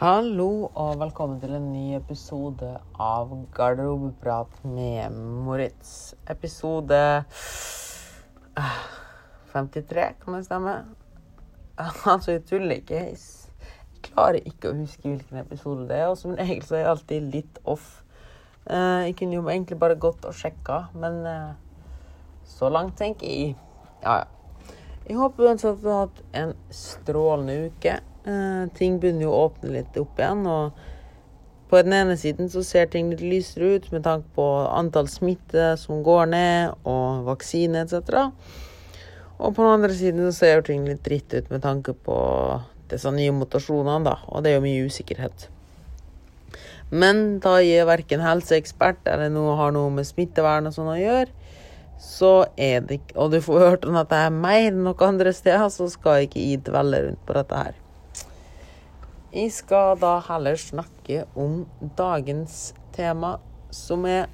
Hallo og velkommen til en ny episode av Garderobeprat med Moritz. Episode eh, 53, kan det stemme? Altså, jeg tuller ikke. Jeg klarer ikke å huske hvilken episode det er, og som regel så er jeg alltid litt off. Eh, Jeg kunne jo egentlig bare gått og sjekka, men eh, så langt tenker jeg Ja, ja. Jeg håper uansett at du har hatt en strålende uke. Eh, ting begynner jo å åpne litt opp igjen, og på den ene siden så ser ting litt lysere ut med tanke på antall smitte som går ned, og vaksine etc. Og på den andre siden så ser ting litt dritt ut med tanke på disse nye mutasjonene, da, og det er jo mye usikkerhet. Men da jeg er verken helseekspert eller noe, har noe med smittevern og sånn å gjøre, så er det ikke Og du får hørt om dette er mer enn noen andre steder, så skal jeg ikke gi dvelle rundt på dette her. Jeg skal da heller snakke om dagens tema, som er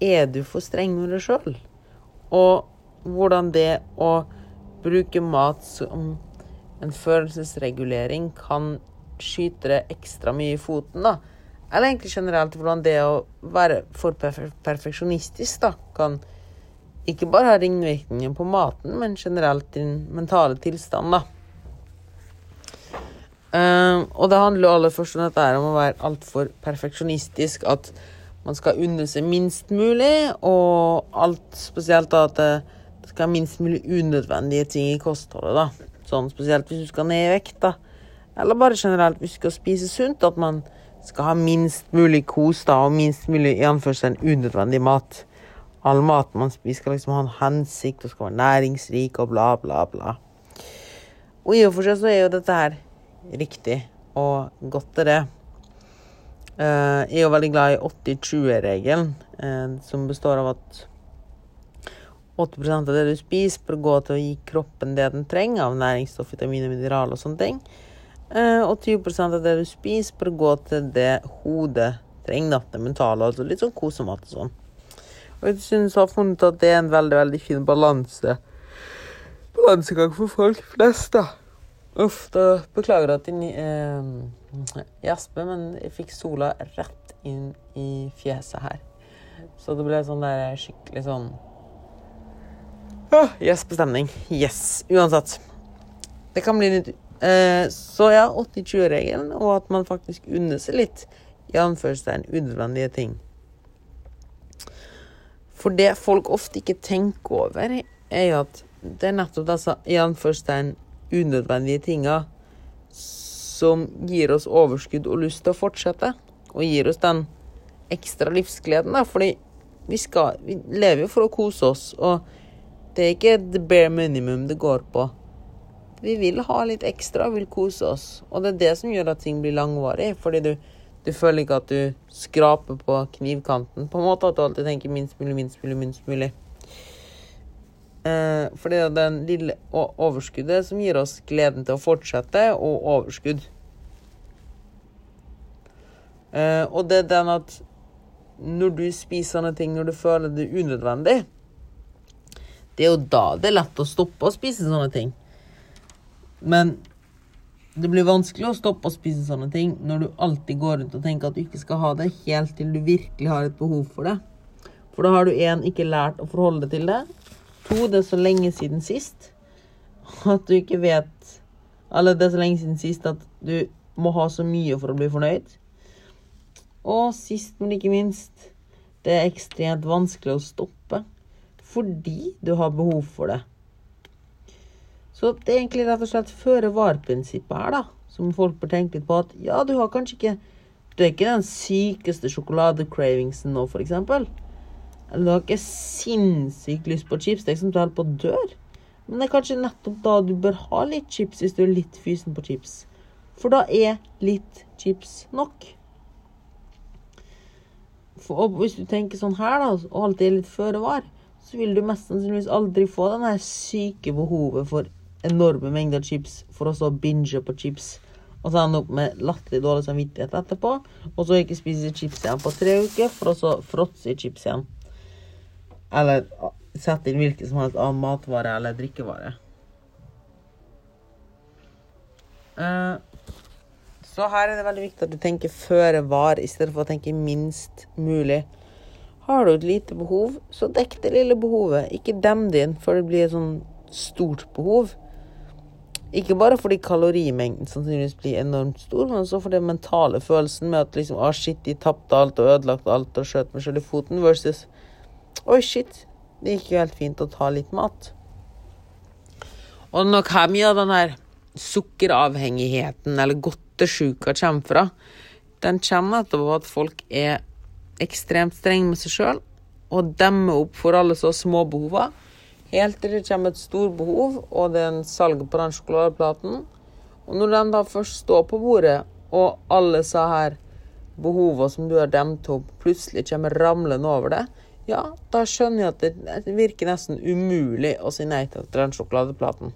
Er du for streng med deg sjøl? Og hvordan det å bruke mat som en følelsesregulering kan skyte deg ekstra mye i foten, da. Eller egentlig generelt hvordan det å være for perfeksjonistisk da, kan ikke bare ha ringvirkninger på maten, men generelt din mentale tilstand, da. Uh, og det handler jo aller først om dette om å være altfor perfeksjonistisk. At man skal unne seg minst mulig, og alt spesielt da at det skal være minst mulig unødvendige ting i kostholdet. da. Sånn spesielt hvis du skal ned i vekt, da. Eller bare generelt hvis du skal spise sunt. At man skal ha minst mulig kos da, og minst mulig i anførselen unødvendig mat. All mat man spiser skal liksom ha en hensikt og skal være næringsrik og bla, bla, bla. Og i og for seg så er jo dette her riktig og godt er det. Eh, jeg er jo veldig glad i 80-20-regelen, eh, som består av at 80% av det du spiser, bør gå til å gi kroppen det den trenger av næringsstoff, vitaminer, mineraler og sånne ting. Eh, og 20% av det du spiser, bør gå til det hodet trenger, det mentale, altså litt sånn kosemat og sånn. Og jeg synes jeg har funnet at det er en veldig, veldig fin balanse. Balansegang for folk flest, da. Uff, da beklager at jeg eh, gjesper, men jeg fikk sola rett inn i fjeset her. Så det ble sånn der skikkelig sånn ah, Gjespestemning. Yes. Uansett. Det kan bli litt eh, Så ja, 80-20-regelen, og at man faktisk unner seg litt, i anførselstegn, unødvendige ting. For det folk ofte ikke tenker over, er jo at det er nettopp disse i anførselstegn unødvendige tinga som gir oss overskudd og lyst til å fortsette. Og gir oss den ekstra livsgleden, da. Fordi vi, skal, vi lever jo for å kose oss, og det er ikke the bare minimum det går på. Vi vil ha litt ekstra, og vil kose oss. Og det er det som gjør at ting blir langvarig. Fordi du, du føler ikke at du skraper på knivkanten. På en måte at du alltid tenker minst mulig, minst mulig, minst mulig. Eh, for det er den lille overskuddet som gir oss gleden til å fortsette, og overskudd. Eh, og det er den at når du spiser sånne ting når du føler det er unødvendig, det er jo da det er lett å stoppe å spise sånne ting. Men det blir vanskelig å stoppe å spise sånne ting når du alltid går rundt og tenker at du ikke skal ha det, helt til du virkelig har et behov for det. For da har du én ikke lært å forholde deg til det. To, det er så lenge siden sist at du ikke vet Eller det er så lenge siden sist at du må ha så mye for å bli fornøyd. Og sist, men ikke minst, det er ekstremt vanskelig å stoppe fordi du har behov for det. Så det er egentlig rett og slett føre-var-prinsippet her, da, som folk bør tenke litt på. At ja, du har kanskje ikke Du er ikke den sykeste sjokoladecravingsen nå, for eksempel. Eller du har ikke sinnssykt lyst på chips. Det er ikke som du holder på å dø. Men det er kanskje nettopp da du bør ha litt chips hvis du er litt fysen på chips. For da er litt chips nok. For hvis du tenker sånn her, da, og alltid er litt føre var, så vil du mest sannsynligvis aldri få den her syke behovet for enorme mengder chips for å så binge på chips. Og så ende opp med latterlig dårlig samvittighet etterpå. Og så ikke spise chips igjen på tre uker, for å så fråtse i chips igjen. Eller sette inn hvilken som helst annen matvare eller drikkevare. Uh, Så her er det veldig viktig at du tenker føre var i stedet for å tenke minst mulig. Har du et lite behov, så dekk det lille behovet. Ikke dem din, for det blir et sånn stort behov. Ikke bare fordi kalorimengden sannsynligvis blir enormt stor, men også for den mentale følelsen med at liksom, ah, shit, de tapte alt og ødelagte alt og skjøt meg selv i foten, versus oi, shit, det gikk jo helt fint å ta litt mat. Og nok her mye av den her sukkeravhengigheten eller godtesjuka kommer fra. Den kommer etter at folk er ekstremt strenge med seg sjøl og demmer opp for alle så små behov. Helt til det kommer et stort behov, og det er en salg på den sjokoladeplaten. Og når den da først står på bordet, og alle så her behovene som du har demt opp, plutselig kommer ramlende over det, ja, da skjønner jeg at det virker nesten umulig å si nei til den sjokoladeplaten.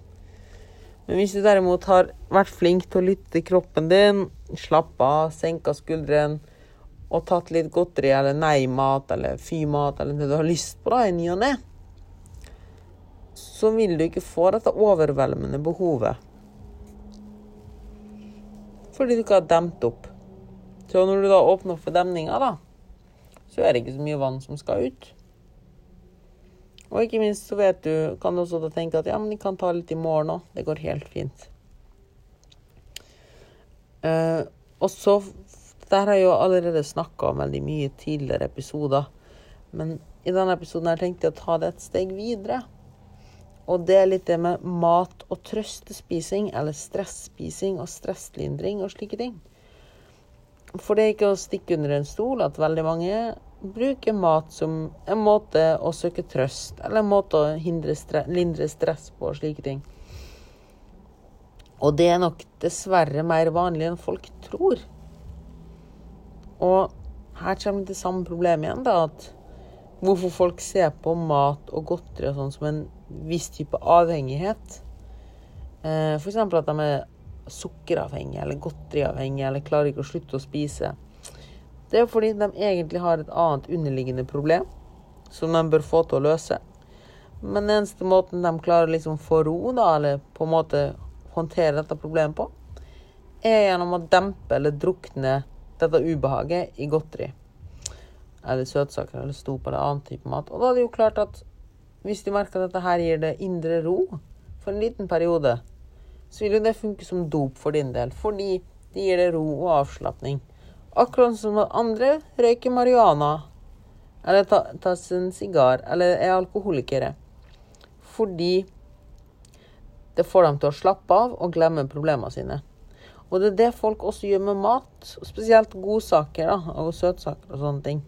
Men hvis du derimot har vært flink til å lytte til kroppen din, slappa av, senka skuldrene og tatt litt godteri eller nei-mat eller fy-mat eller det du har lyst på da, i ny og ne, så vil du ikke få dette overveldende behovet. Fordi du ikke har demt opp. Så når du da åpner for demninga, da, så er det ikke så mye vann som skal ut. Og ikke minst så vet du, kan du også da tenke at ja, men vi kan ta litt i morgen òg. Det går helt fint. Uh, og så Der har jeg jo allerede snakka om veldig mye tidligere episoder. Men i denne episoden her tenkte jeg å ta det et steg videre. Og det er litt det med mat- og trøstespising, eller stresspising og stresslindring og slike ting. For det er ikke å stikke under en stol at veldig mange bruker mat som en måte å søke trøst, eller en måte å stre lindre stress på og slike ting. Og det er nok dessverre mer vanlig enn folk tror. Og her kommer det samme problemet igjen, da, at hvorfor folk ser på mat og godteri og sånn som en viss type avhengighet. Eh, F.eks. at de er sukkeravhengige eller godteriavhengige eller klarer ikke å slutte å spise. Det er fordi de egentlig har et annet underliggende problem som de bør få til å løse. Men den eneste måten de klarer å liksom få ro, da, eller på en måte håndtere dette problemet på, er gjennom å dempe eller drukne dette ubehaget i godteri. Eller søtsaker eller stop eller annen type mat. Og da er det jo klart at hvis du merker at dette her gir deg indre ro for en liten periode, så vil jo det funke som dop for din del, fordi det gir deg ro og avslapning. Akkurat som at andre røyker marihuana eller tar ta en sigar eller er alkoholikere. Fordi det får dem til å slappe av og glemme problemene sine. Og det er det folk også gjør med mat, spesielt godsaker da, og søtsaker og sånne ting.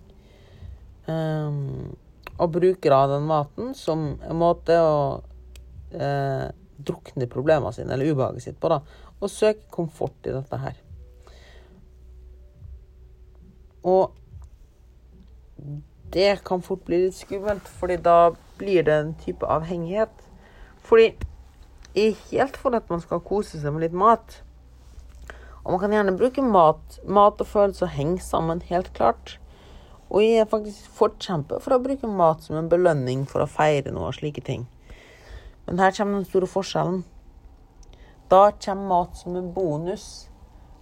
Um, og bruker av den maten som en måte å eh, drukne problemene sine, eller ubehaget sitt, på. da, Og søke komfort i dette her. Og det kan fort bli litt skummelt, fordi da blir det en type avhengighet. Fordi jeg er helt for at man skal kose seg med litt mat. Og man kan gjerne bruke mat. Mat og følelser henger sammen, helt klart. Og jeg er faktisk forkjemper for å bruke mat som en belønning for å feire noe og slike ting. Men her kommer den store forskjellen. Da kommer mat som en bonus.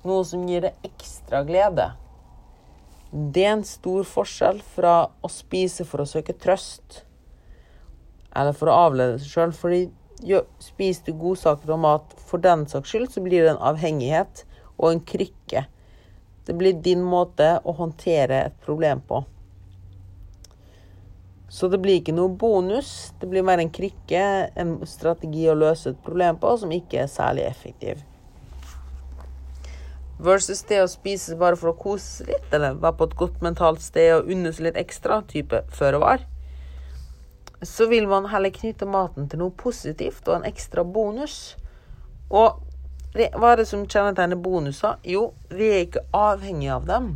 Noe som gir deg ekstra glede. Det er en stor forskjell fra å spise for å søke trøst, eller for å avlede seg sjøl. Fordi jo, spiser du godsaker og mat for den saks skyld, så blir det en avhengighet og en krykke. Det blir din måte å håndtere et problem på. Så det blir ikke noe bonus. Det blir mer en krykke, en strategi å løse et problem på, som ikke er særlig effektiv. Versus det å spise bare for å kose seg litt, eller være på et godt mentalt sted og unne seg litt ekstra, type føre var. Så vil man heller knytte maten til noe positivt og en ekstra bonus. Og hva er det som kjennetegner bonuser? Jo, vi er ikke avhengig av dem.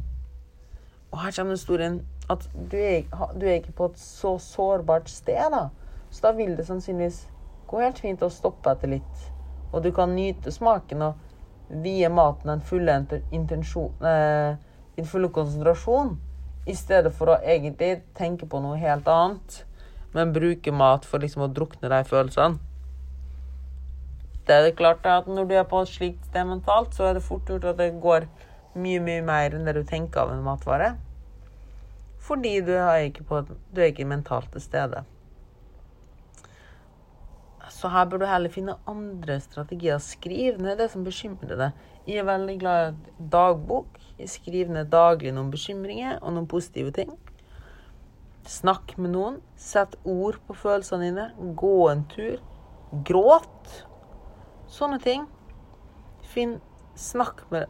Og her kommer historien at du er, du er, ikke på et så sårbart sted, da. Så da vil det sannsynligvis gå helt fint å stoppe etter litt. Og du kan nyte smaken. og vie maten den fulle, eh, din fulle konsentrasjon, i stedet for å egentlig tenke på noe helt annet, men bruke mat for liksom å drukne de følelsene. det er det klart at når du er på et slikt sted mentalt, så er det fort gjort at det går mye, mye mer enn det du tenker av en matvare. Fordi du er ikke, på, du er ikke mentalt til stede. Så her bør du heller finne andre strategier. Skriv ned det som bekymrer deg. Jeg er veldig glad i dagbok. Jeg skriver ned daglig noen bekymringer og noen positive ting. Snakk med noen. Sett ord på følelsene dine. Gå en tur. Gråt. Sånne ting. Finn Snakk med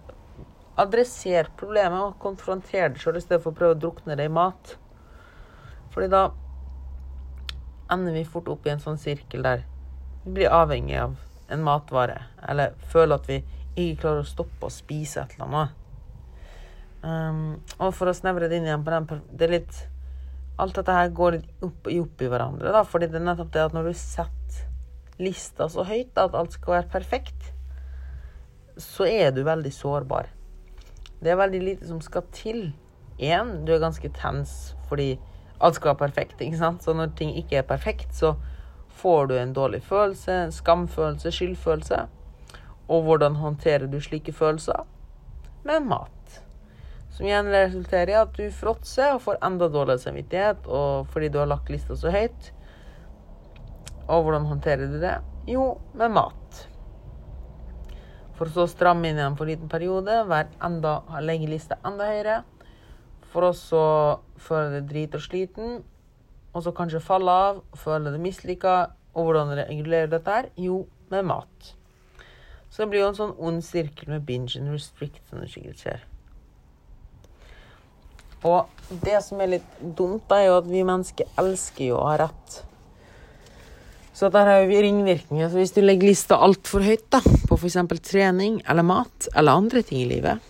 Adresser problemet og konfronter det sjøl i stedet for å prøve å drukne det i mat. Fordi da ender vi fort opp i en sånn sirkel der vi blir avhengig av en matvare. Eller føler at vi ikke klarer å stoppe å spise et eller annet. Um, og for å snevre det inn igjen på den Det er litt Alt dette her går litt opp, opp i hverandre. da, fordi det er nettopp det at når du setter lista så høyt at alt skal være perfekt, så er du veldig sårbar. Det er veldig lite som skal til. Én, du er ganske tens fordi alt skal være perfekt. ikke sant? Så når ting ikke er perfekt, så får du en dårlig følelse, skamfølelse, skyldfølelse. Og hvordan håndterer du slike følelser? Med mat. Som igjen resulterer i at du fråtser og får enda dårligere samvittighet fordi du har lagt lista så høyt. Og hvordan håndterer du det? Jo, med mat. For så å stramme inn igjen for en liten periode, enda, legge lista enda høyere. For å føle deg drit og sliten, og så kanskje falle av, føle deg mislykka. Og hvordan regulerer dette her? Jo, med mat. Så det blir jo en sånn ond sirkel med binge and restrict, som du sikkert ser. Og det som er litt dumt, er jo at vi mennesker elsker jo å ha rett. Så der har vi ringvirkninger. Så hvis du legger lista altfor høyt da, på f.eks. trening eller mat eller andre ting i livet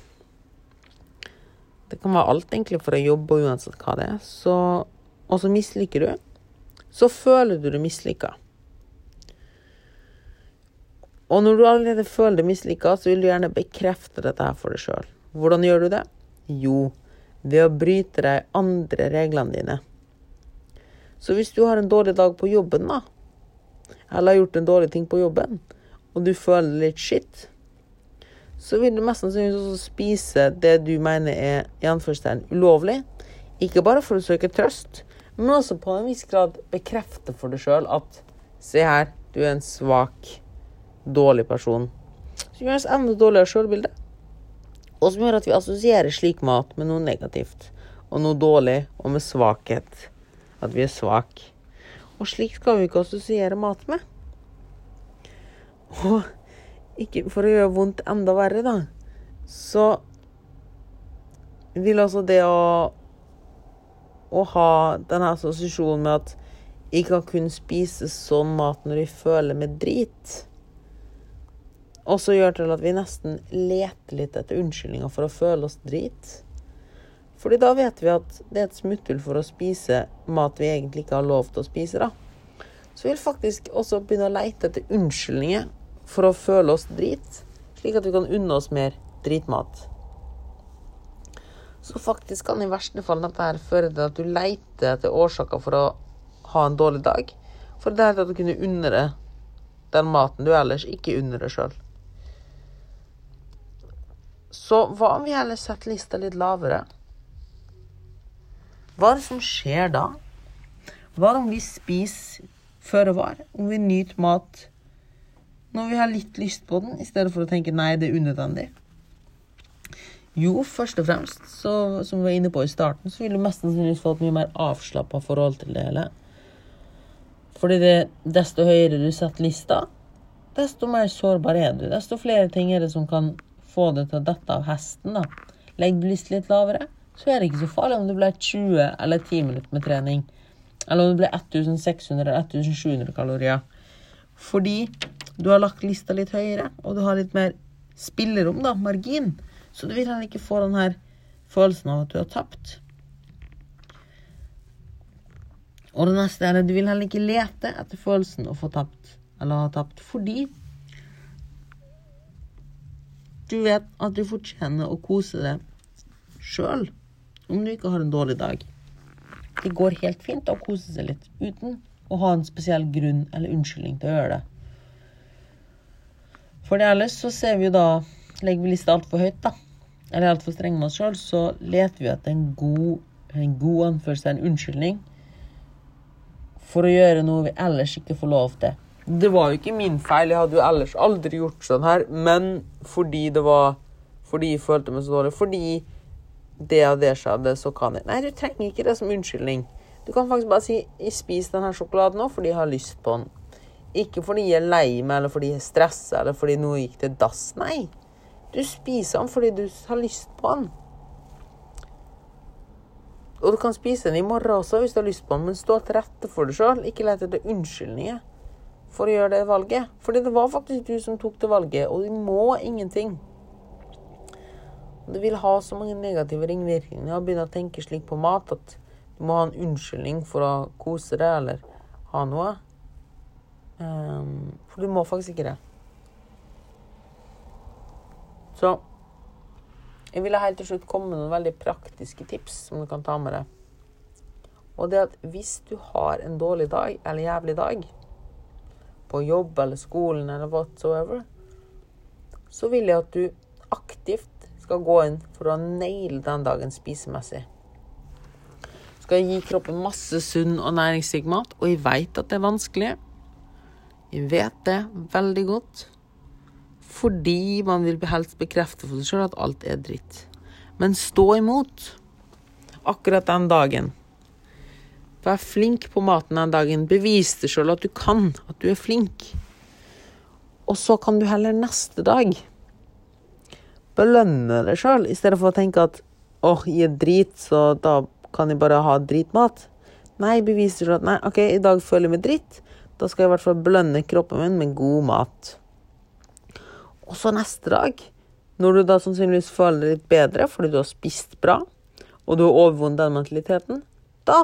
Det kan være alt egentlig for å jobbe, uansett hva det er. Så, og så misliker du. Så føler du deg mislykka. Og når du allerede føler deg mislykka, så vil du gjerne bekrefte dette her for deg sjøl. Hvordan gjør du det? Jo, ved å bryte de andre reglene dine. Så hvis du har en dårlig dag på jobben, da, eller har gjort en dårlig ting på jobben, og du føler litt shit, så vil du mest sannsynligvis også spise det du mener er ulovlig. Ikke bare for å søke trøst, men også på en viss grad bekrefte for deg sjøl at se her, du er en svak, dårlig person. Som gjør oss enda dårligere sjølbilde. Og som gjør at vi assosierer slik mat med noe negativt og noe dårlig og med svakhet. At vi er svake. Og slik kan vi ikke assosiere mat med. Og ikke for å gjøre vondt enda verre, da, så vil altså det å, å ha denne assosiasjonen med at jeg kan kun spise sånn mat når jeg føler meg drit, også gjør til at vi nesten leter litt etter unnskyldninger for å føle oss drit. Fordi da vet vi at det er et smutthull for å spise mat vi egentlig ikke har lov til å spise. da. Så vi vil faktisk også begynne å leite etter unnskyldninger for å føle oss drit, slik at vi kan unne oss mer dritmat. Så faktisk kan i verste fall dette her føre til at du leiter etter årsaker for å ha en dårlig dag. For det er at du kunne unne deg den maten du ellers ikke unner deg sjøl. Så hva om vi heller setter lista litt lavere? Hva er det som skjer da? Hva om vi spiser føre var? Om vi nyter mat når vi har litt lyst på den, i stedet for å tenke nei, det er unødvendig? Jo, først og fremst, så, som vi var inne på i starten, så vil du mest sannsynligvis få et mye mer avslappa forhold til det hele. Fordi det, desto høyere du setter lista, desto mer sårbar er du. Desto flere ting er det som kan få deg til å dette av hesten. da. Legg du litt lavere, så er det ikke så farlig om det blir 20 eller 10 minutter med trening. Eller om det blir 1600 eller 1700 kalorier. Fordi du har lagt lista litt høyere, og du har litt mer spillerom, da, margin. Så du vil heller ikke få den her følelsen av at du har tapt. Og det neste er at du vil heller ikke lete etter følelsen å få tapt, eller ha tapt, fordi du vet at du fortjener å kose deg sjøl om du ikke har en dårlig dag. Det går helt fint å kose seg litt uten å ha en spesiell grunn eller unnskyldning til å gjøre det. For ellers så ser vi jo da Legger vi lista altfor høyt, da, eller altfor strenge med oss sjøl, så leter vi etter en god, en god anførsel, en unnskyldning, for å gjøre noe vi ellers ikke får lov til. Det var jo ikke min feil, jeg hadde jo ellers aldri gjort sånn her, men fordi det var Fordi jeg følte meg så dårlig. Fordi det og det skjedde, så kan jeg Nei, du trenger ikke det som unnskyldning. Du kan faktisk bare si spiser denne sjokoladen nå fordi jeg har lyst på den'. Ikke fordi jeg er lei meg, eller fordi jeg er stressa, eller fordi noe gikk til dass. Nei. Du spiser den fordi du har lyst på den. Og du kan spise den i morgen også hvis du har lyst på den, men stå til rette for det sjøl. Ikke let etter unnskyldninger for å gjøre det valget. Fordi det var faktisk du som tok det valget, og du må ingenting. Det vil ha så mange negative ringvirkninger å begynne å tenke slik på mat at du må ha en unnskyldning for å kose deg eller ha noe. Um, for du må faktisk ikke det. Så jeg ville helt til slutt komme med noen veldig praktiske tips som du kan ta med deg. Og det at hvis du har en dårlig dag eller jævlig dag på jobb eller skolen eller whatsoever, så vil jeg at du aktivt skal gå inn for å naile den dagen spisemessig skal gi kroppen masse sunn og næringsrik mat, og jeg veit at det er vanskelig. Jeg vet det veldig godt. Fordi man vil helst bekrefte for seg sjøl at alt er dritt. Men stå imot akkurat den dagen. Vær flink på maten den dagen. Bevis deg sjøl at du kan, at du er flink. Og så kan du heller neste dag belønne deg sjøl, i stedet for å tenke at åh, oh, jeg er drit, så da kan jeg bare ha dritmat? Nei, beviser at nei, OK, i dag føler jeg meg dritt. Da skal jeg i hvert fall belønne kroppen min med god mat. Og så neste dag, når du da sannsynligvis føler deg litt bedre fordi du har spist bra, og du har overvunnet den mentaliteten, da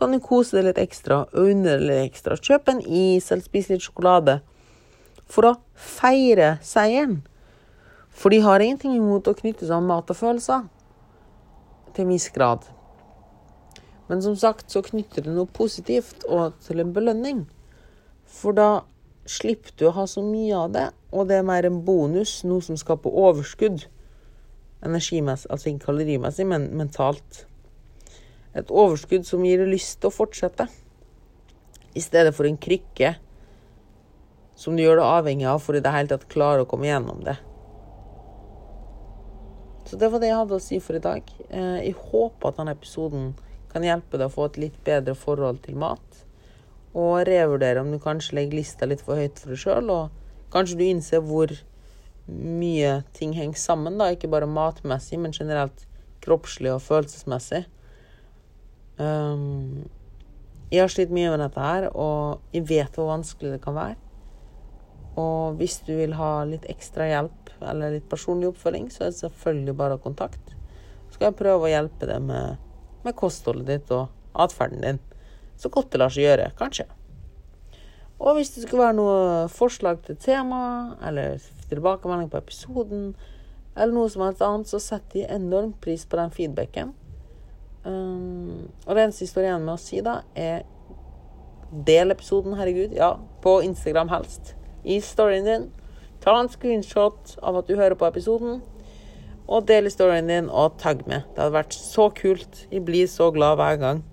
kan du kose deg litt ekstra og unne deg litt ekstra. Kjøp en is eller spise litt sjokolade for å feire seieren. For de har ingenting imot å knytte sammen mat og følelser. Til en viss grad. Men som sagt så knytter det noe positivt og til en belønning. For da slipper du å ha så mye av det, og det er mer en bonus, noe som skaper overskudd. Energimessig, altså ikke kalorimessig, men mentalt. Et overskudd som gir deg lyst til å fortsette. I stedet for en krykke som du gjør deg avhengig av for i det hele tatt klare å komme gjennom det. Så det var det jeg hadde å si for i dag. Eh, jeg håper at denne episoden kan hjelpe deg å få et litt bedre forhold til mat. Og revurdere om du kanskje legger lista litt for høyt for deg sjøl, og kanskje du innser hvor mye ting henger sammen, da, ikke bare matmessig, men generelt kroppslig og følelsesmessig. Um, jeg har slitt mye med dette her, og jeg vet hvor vanskelig det kan være. Og hvis du vil ha litt ekstra hjelp eller litt personlig oppfølging, så er det selvfølgelig bare å kontakte. Så skal jeg prøve å hjelpe deg med med kostholdet ditt og atferden din. Så godt det lar seg gjøre, kanskje. Og hvis det skulle være noe forslag til tema, eller tilbakemelding på episoden, eller noe som helst annet, så setter jeg enormt pris på den feedbacken. Um, og det eneste jeg står igjen med å si, da, er del episoden, herregud. Ja, på Instagram helst. I storyen din. Ta en screenshot av at du hører på episoden og del storyen din og tagg med. Det hadde vært så kult. Jeg blir så glad hver gang.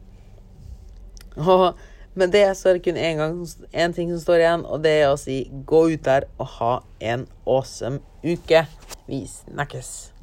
Og med det så er det kun én ting som står igjen, og det er å si gå ut der og ha en awesome uke. Vi snakkes.